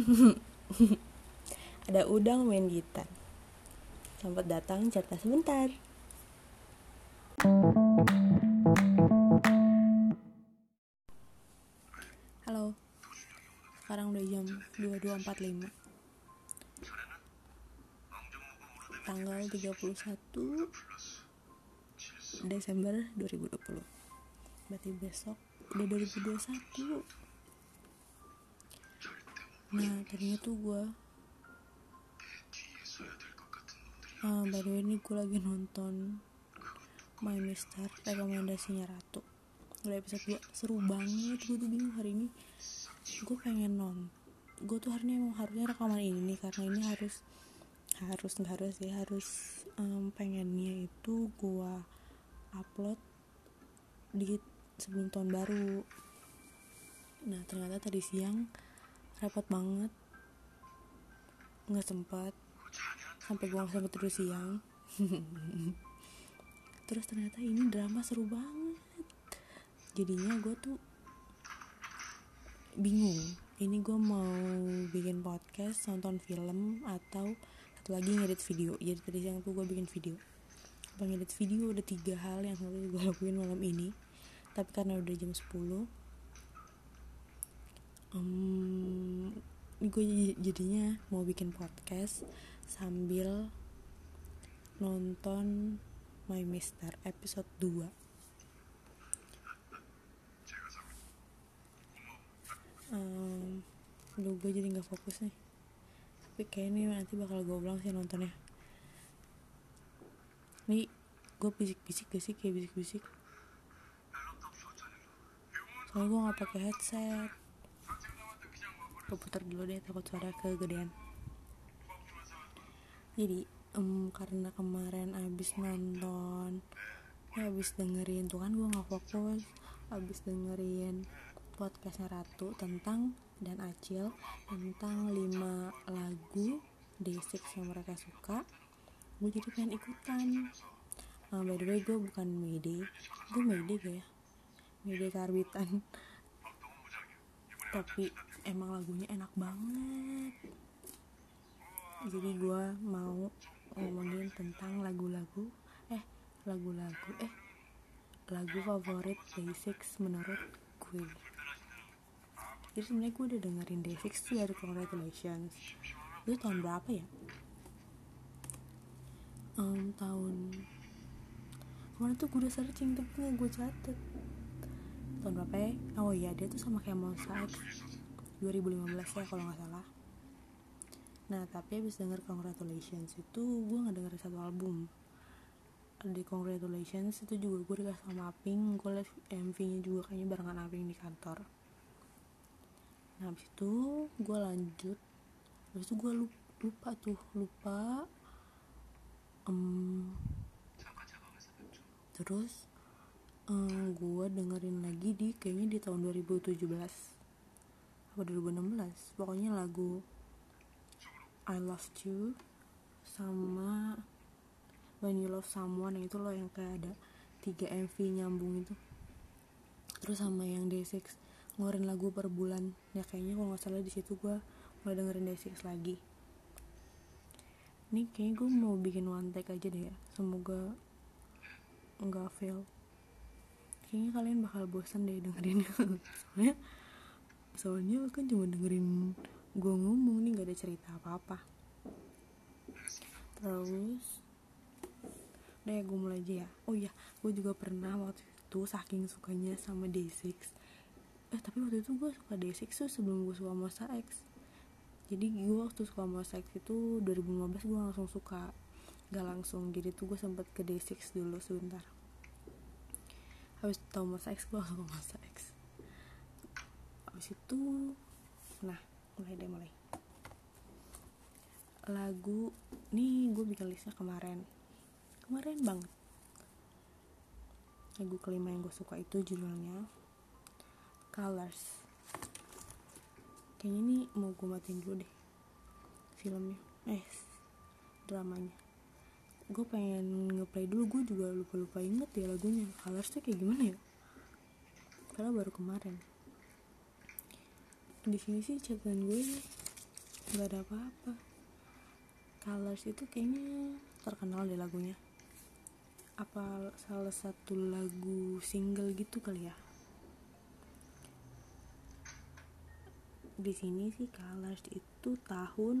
Ada udang main gitar. Selamat datang cerita sebentar. Halo. Sekarang udah jam 22.45. Tanggal 31 Desember 2020. Berarti besok udah 2021. Nah, tadinya tuh gue uh, by ini gue lagi nonton My Mister rekomendasinya Ratu. Udah episode 2 seru banget gue tuh bingung hari ini. Gue pengen non gue tuh hari ini emang harusnya rekaman ini nih karena ini harus harus nggak harus ya harus um, pengennya itu gue upload di sebelum tahun baru. Nah ternyata tadi siang repot banget. Nggak sempat. Sampai gue nggak sempet terus siang. Terus ternyata ini drama seru banget. Jadinya gue tuh bingung. Ini gue mau bikin podcast nonton film atau satu lagi ngedit video. Jadi tadi siang tuh gue bikin video. Ngedit video udah tiga hal yang harus gue lakuin malam ini. Tapi karena udah jam 10 um, gue jadinya mau bikin podcast sambil nonton My Mister episode 2 um, gue jadi gak fokus nih. Tapi kayaknya nanti bakal gue ulang sih nontonnya. Nih gue bisik-bisik gak sih? Kayak bisik-bisik. Soalnya gue gak pakai headset Gue putar dulu deh takut suara kegedean. Jadi um, karena kemarin abis nonton ya abis dengerin tuh kan gue gak fokus abis dengerin podcastnya Ratu tentang dan Acil tentang 5 lagu D6 yang mereka suka gue jadi pengen ikutan. Uh, by the way gue bukan Mede gue Mede gak ya Mede karbitan. Tapi emang lagunya enak banget. Jadi gue mau ngomongin tentang lagu-lagu eh lagu-lagu eh lagu favorit Day6 menurut gue. Jadi sebenarnya gue udah dengerin Day6 tuh dari Congratulations. Itu tahun berapa ya? Um, tahun kemarin tuh gue udah searching tapi gue catet tahun berapa ya? Oh iya dia tuh sama kayak Monsta X 2015 ya kalau nggak salah. Nah tapi abis denger Congratulations itu gue nggak denger satu album. Di Congratulations itu juga gue dikasih sama Aping gue liat MV nya juga kayaknya barengan Aping di kantor. Nah abis itu gue lanjut. Abis itu gue lupa, lupa tuh lupa um, terus um, gue dengerin lagi di kayaknya di tahun 2017 atau 2016 pokoknya lagu I Loved You sama When You Love Someone itu loh yang kayak ada 3 MV nyambung itu. Terus sama yang Day6 ngeluarin lagu per bulan. Ya kayaknya kalau nggak salah di situ gue mulai dengerin Day6 lagi. Ini kayaknya gue mau bikin one take aja deh ya. Semoga nggak fail. Kayaknya kalian bakal bosan deh dengerin soalnya soalnya kan cuma dengerin gue ngomong nih gak ada cerita apa-apa. Terus udah ya gue mulai aja ya. Oh iya gue juga pernah waktu itu saking sukanya sama Day6 eh tapi waktu itu gue suka Day6 tuh sebelum gue suka Monsta X. Jadi gue waktu suka Monsta X itu 2015 gue langsung suka. Gak langsung jadi tuh gue sempet ke Day6 dulu sebentar. Habis tau Monsta X gue langsung ke Monsta X habis itu nah mulai deh mulai. Lagu nih gue bikin listnya kemarin. Kemarin banget. Lagu kelima yang gue suka itu judulnya Colors. Kayaknya ini mau gue matiin dulu deh filmnya. Eh dramanya. Gue pengen ngeplay dulu. Gue juga lupa lupa inget ya lagunya. Colors tuh kayak gimana ya? Karena baru kemarin di sini sih catatan gue nggak ada apa-apa. Colors itu kayaknya terkenal deh lagunya. Apa salah satu lagu single gitu kali ya? Di sini sih Colors itu tahun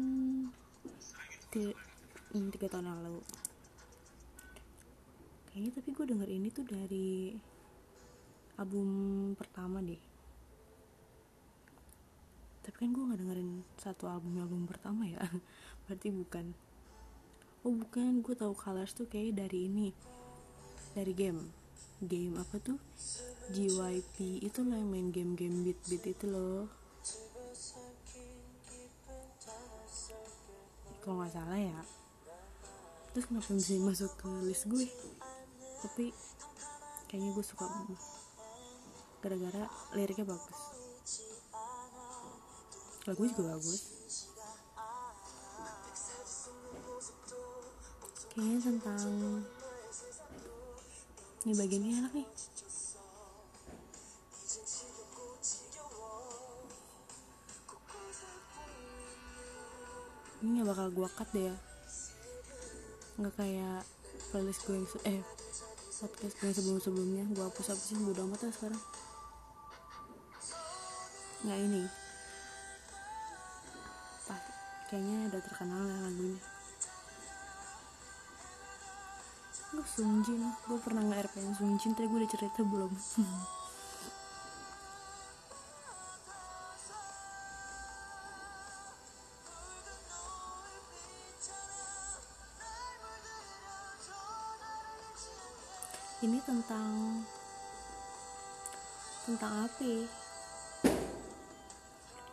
tiga tahun yang lalu. Kayaknya tapi gue denger ini tuh dari album pertama deh tapi kan gue nggak dengerin satu album album pertama ya. Berarti bukan. Oh bukan. Gue tahu Colors tuh kayak dari ini. Dari game. Game apa tuh? JYP itu lah yang main game-game beat-beat itu loh. Kalau nggak salah ya. Terus kenapa bisa masuk ke list gue? Tapi kayaknya gue suka gara-gara liriknya bagus lagu juga bagus. Kayaknya tentang ini bagian ini enak nih. Ini gak bakal gue cut deh ya. Nggak kayak playlist gue yang eh podcast gue sebelum sebelumnya gue hapus hapusin bodo amat lah sekarang. Nggak ini kayaknya udah terkenal ya lagunya. Gue Sunjin. Gue pernah nge RPN Sunjin tadi gue udah cerita belum. Ini tentang tentang api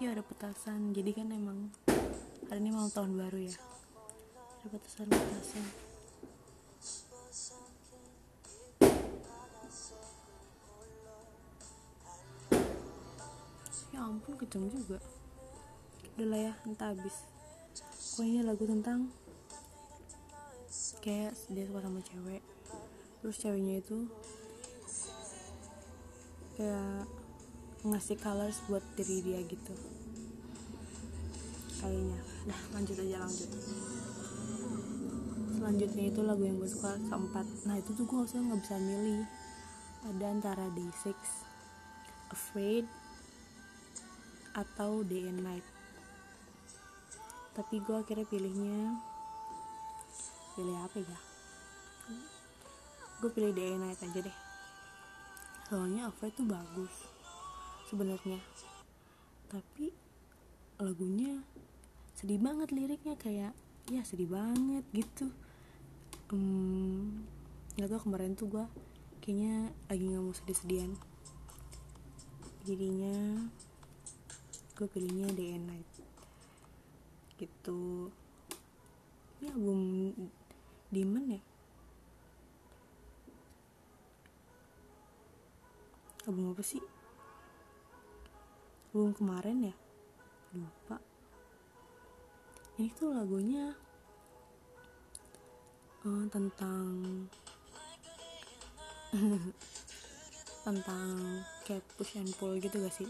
ya? Ada petasan. Jadi kan emang hari ini malam tahun baru ya? Ada petasan ya ampun kenceng juga. Udah lah ya entah habis. Pokoknya lagu tentang kayak dia suka sama cewek. Terus ceweknya itu kayak ngasih colors buat diri dia gitu. Kayaknya nah lanjut aja lanjut. Selanjutnya itu lagu yang gue suka keempat. Nah itu tuh gue usah nggak bisa milih. Ada antara day six afraid atau day and night. Tapi gue akhirnya pilihnya pilih apa ya? Gue pilih day and night aja deh. Soalnya afraid tuh bagus sebenarnya. Tapi lagunya sedih banget liriknya kayak ya sedih banget gitu. Hmm, tau kemarin tuh gue kayaknya lagi nggak mau sedih-sedihan. Jadinya gue pilihnya day and night. Gitu. Ini album Demon ya? Album apa sih? Album kemarin ya? Lupa ini tuh lagunya uh, tentang tentang kayak push and pull gitu gak sih?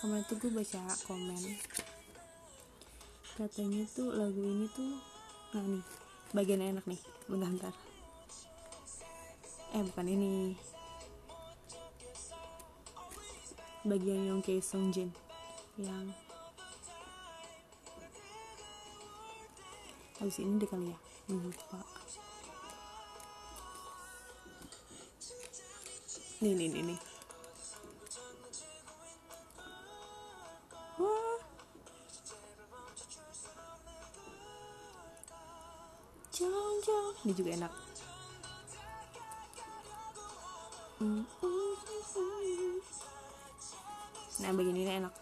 Kemarin tuh gue baca komen. Katanya tuh lagu ini tuh nah nih bagian enak nih bentar bentar. Eh bukan ini. Bagian yang kayak Song Jin yang habis ini deh kali ya. Lupa nih nih nih nih. Ini juga enak. Nah begini ini enak.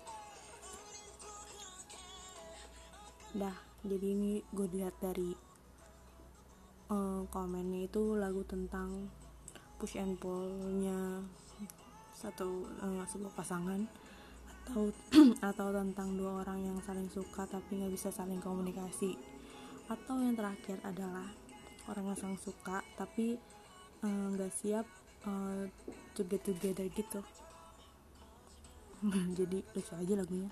Dah jadi ini gue lihat dari uh, komennya itu lagu tentang push and pullnya satu uh, sebuah pasangan atau atau tentang dua orang yang saling suka tapi nggak bisa saling komunikasi. Atau yang terakhir adalah orang yang saling suka tapi nggak uh, siap uh, together together gitu. Jadi lucu aja lagunya.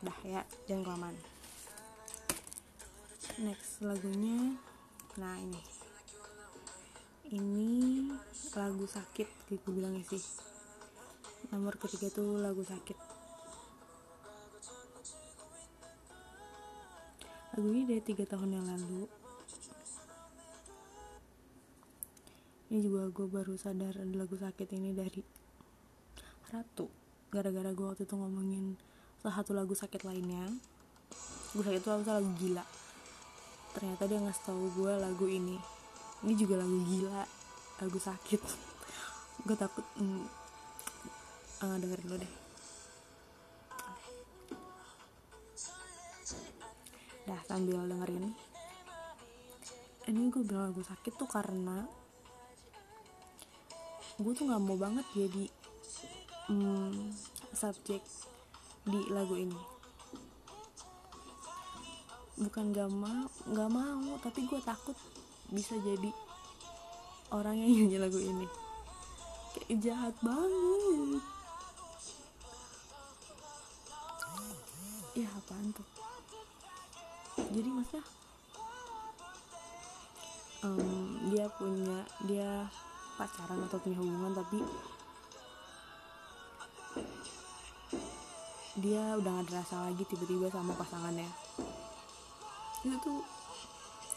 Dah ya jangan kelamaan next lagunya nah ini. Ini lagu sakit gitu bilangnya sih. Nomor ketiga tuh lagu sakit. Lagu ini dari tiga tahun yang lalu. Ini juga gue baru sadar ada lagu sakit ini dari Ratu. Gara-gara gue waktu itu ngomongin salah satu lagu sakit lainnya. Lagu sakit itu lagu, lagu gila ternyata dia ngasih tahu gue lagu ini. Ini juga lagu gila lagu sakit. Gue takut mm, uh, dengerin lo deh. Dah sambil dengerin. Ini gue bilang lagu sakit tuh karena gue tuh nggak mau banget jadi hmm, subjek di lagu ini bukan gak mau nggak mau tapi gue takut bisa jadi orang yang nyanyi lagu ini. Kayak jahat banget. Ya apaan tuh? Jadi masa um, dia punya dia pacaran atau punya hubungan tapi dia udah gak ada rasa lagi tiba-tiba sama pasangannya itu tuh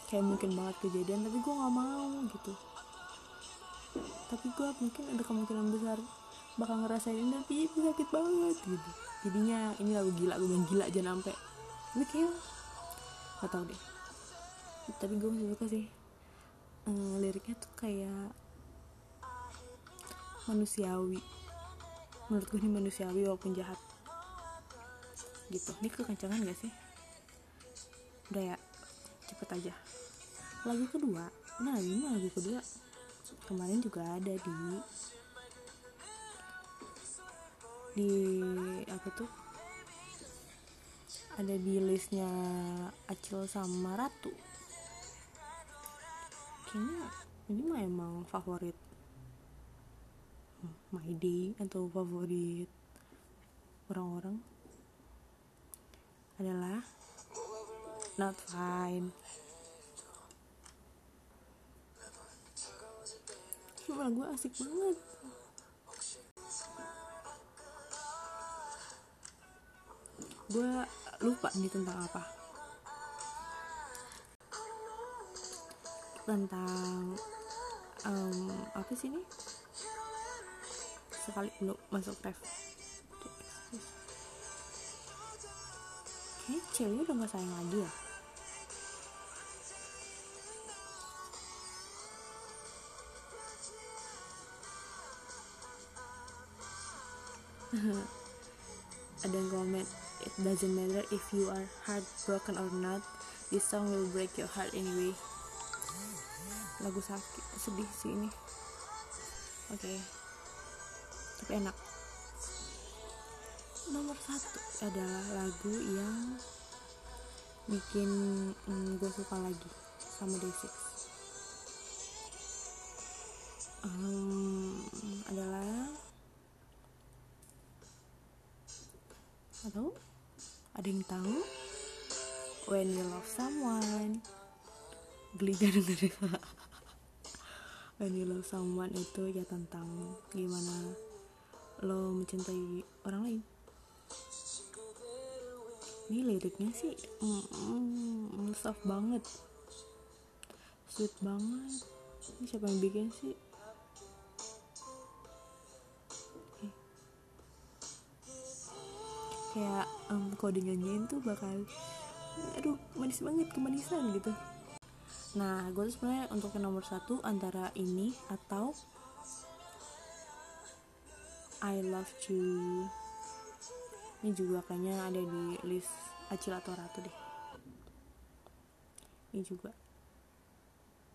kayak mungkin banget kejadian tapi gue nggak mau gitu. Tapi gue mungkin ada kemungkinan besar bakal ngerasain ini tapi itu sakit banget gitu. Jadinya ini lagu gila gue bilang gila jangan sampai. Tapi kayak gak tau deh. Tapi gue masih suka sih ehm, liriknya tuh kayak manusiawi. Menurut gue ini manusiawi walaupun jahat. Gitu. Ini kekencangan gak sih udah ya cepet aja. Lagu kedua? Nah ini lagu kedua. Kemarin juga ada di di apa tuh? Ada di listnya Acil sama Ratu. Kayaknya ini mah emang favorit my day atau favorit orang-orang. Adalah not fine. Cuma gue asik banget. Gue lupa nih tentang apa. Tentang um, apa sih ini? Sekali belum masuk ref. Kayaknya ceweknya udah gak sayang lagi ya ada yang komen it doesn't matter if you are heartbroken or not this song will break your heart anyway. Lagu sakit sedih sih ini. Oke. Okay tapi enak. Nomor satu adalah lagu yang bikin mm, gue suka lagi sama Day6 um, adalah atau ada yang tahu? When you love someone. Geli denger when you love someone itu ya tentang gimana lo mencintai orang lain. Ini liriknya sih mm, mm, soft banget. Sweet banget. Ini siapa yang bikin sih kayak um, kalau dinyanyiin tuh bakal aduh manis banget kemanisan gitu. Nah gue tuh sebenarnya untuk yang nomor satu antara ini atau I Love You. Ini juga kayaknya ada di list Acil atau Ratu deh. Ini juga.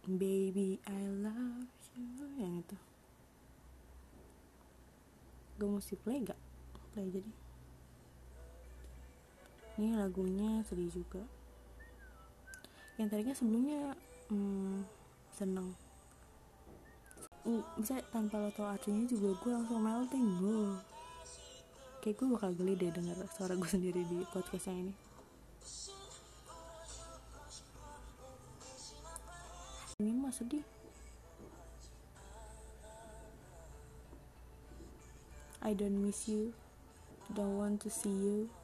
Baby I Love You yang itu. Gue mesti play gak? play jadi ini lagunya sedih juga. Yang tadinya sebelumnya hmm, seneng. Bisa tanpa lo tau artinya juga gue langsung melting gue kayak gue bakal geli deh denger suara gue sendiri di podcast yang ini. Ini mah sedih. I don't miss you. Don't want to see you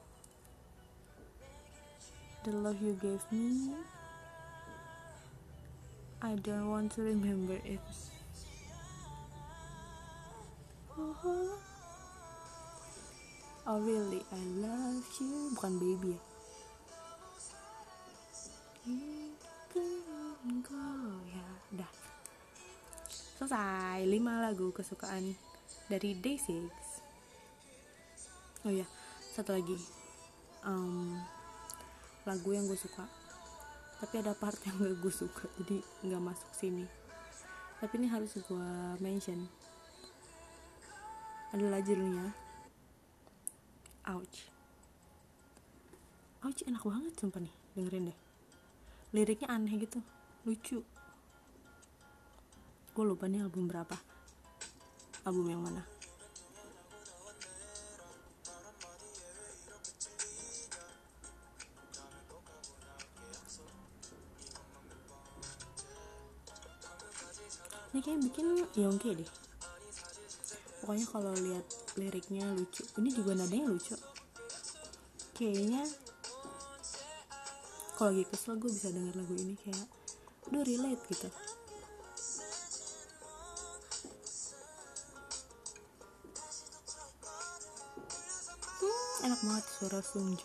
the love you gave me I don't want to remember it. Oh, oh really? I love you. Bukan baby ya? Ya udah selesai. 5 lagu kesukaan dari Day6 oh ya satu lagi. Um, lagu yang gue suka. Tapi ada part yang gak gue suka jadi nggak masuk sini. Tapi ini harus gue mention. Adalah judulnya ouch. Ouch enak banget sumpah nih dengerin deh. Liriknya aneh gitu lucu. Gue lupa nih album berapa. Album yang mana ini kayak bikin Yongke deh. Pokoknya kalau lihat liriknya lucu. Ini juga nadanya lucu. Kayaknya kalau lagi kesel gue bisa denger lagu ini kayak udah relate gitu. Hmm, enak banget suara Sung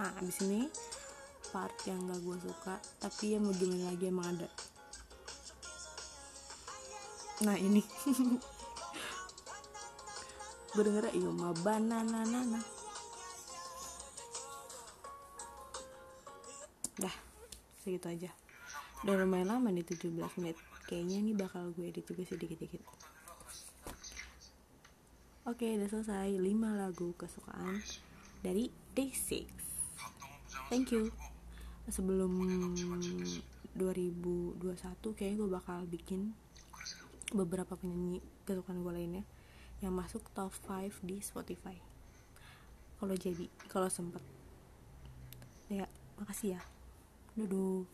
nah abis ini part yang gak gue suka tapi ya mau gimana lagi emang ada. Nah ini. Gue denger iya ma banana nana dah segitu aja. Udah lumayan lama nih 17 menit. Kayaknya ini bakal gue edit juga sedikit-dikit. Oke udah selesai 5 lagu kesukaan dari Day6 thank you. Sebelum 2021 kayaknya gue bakal bikin beberapa penyanyi kesukaan gue lainnya yang masuk top 5 di Spotify. Kalau jadi kalau sempet. Ya makasih ya. Duduk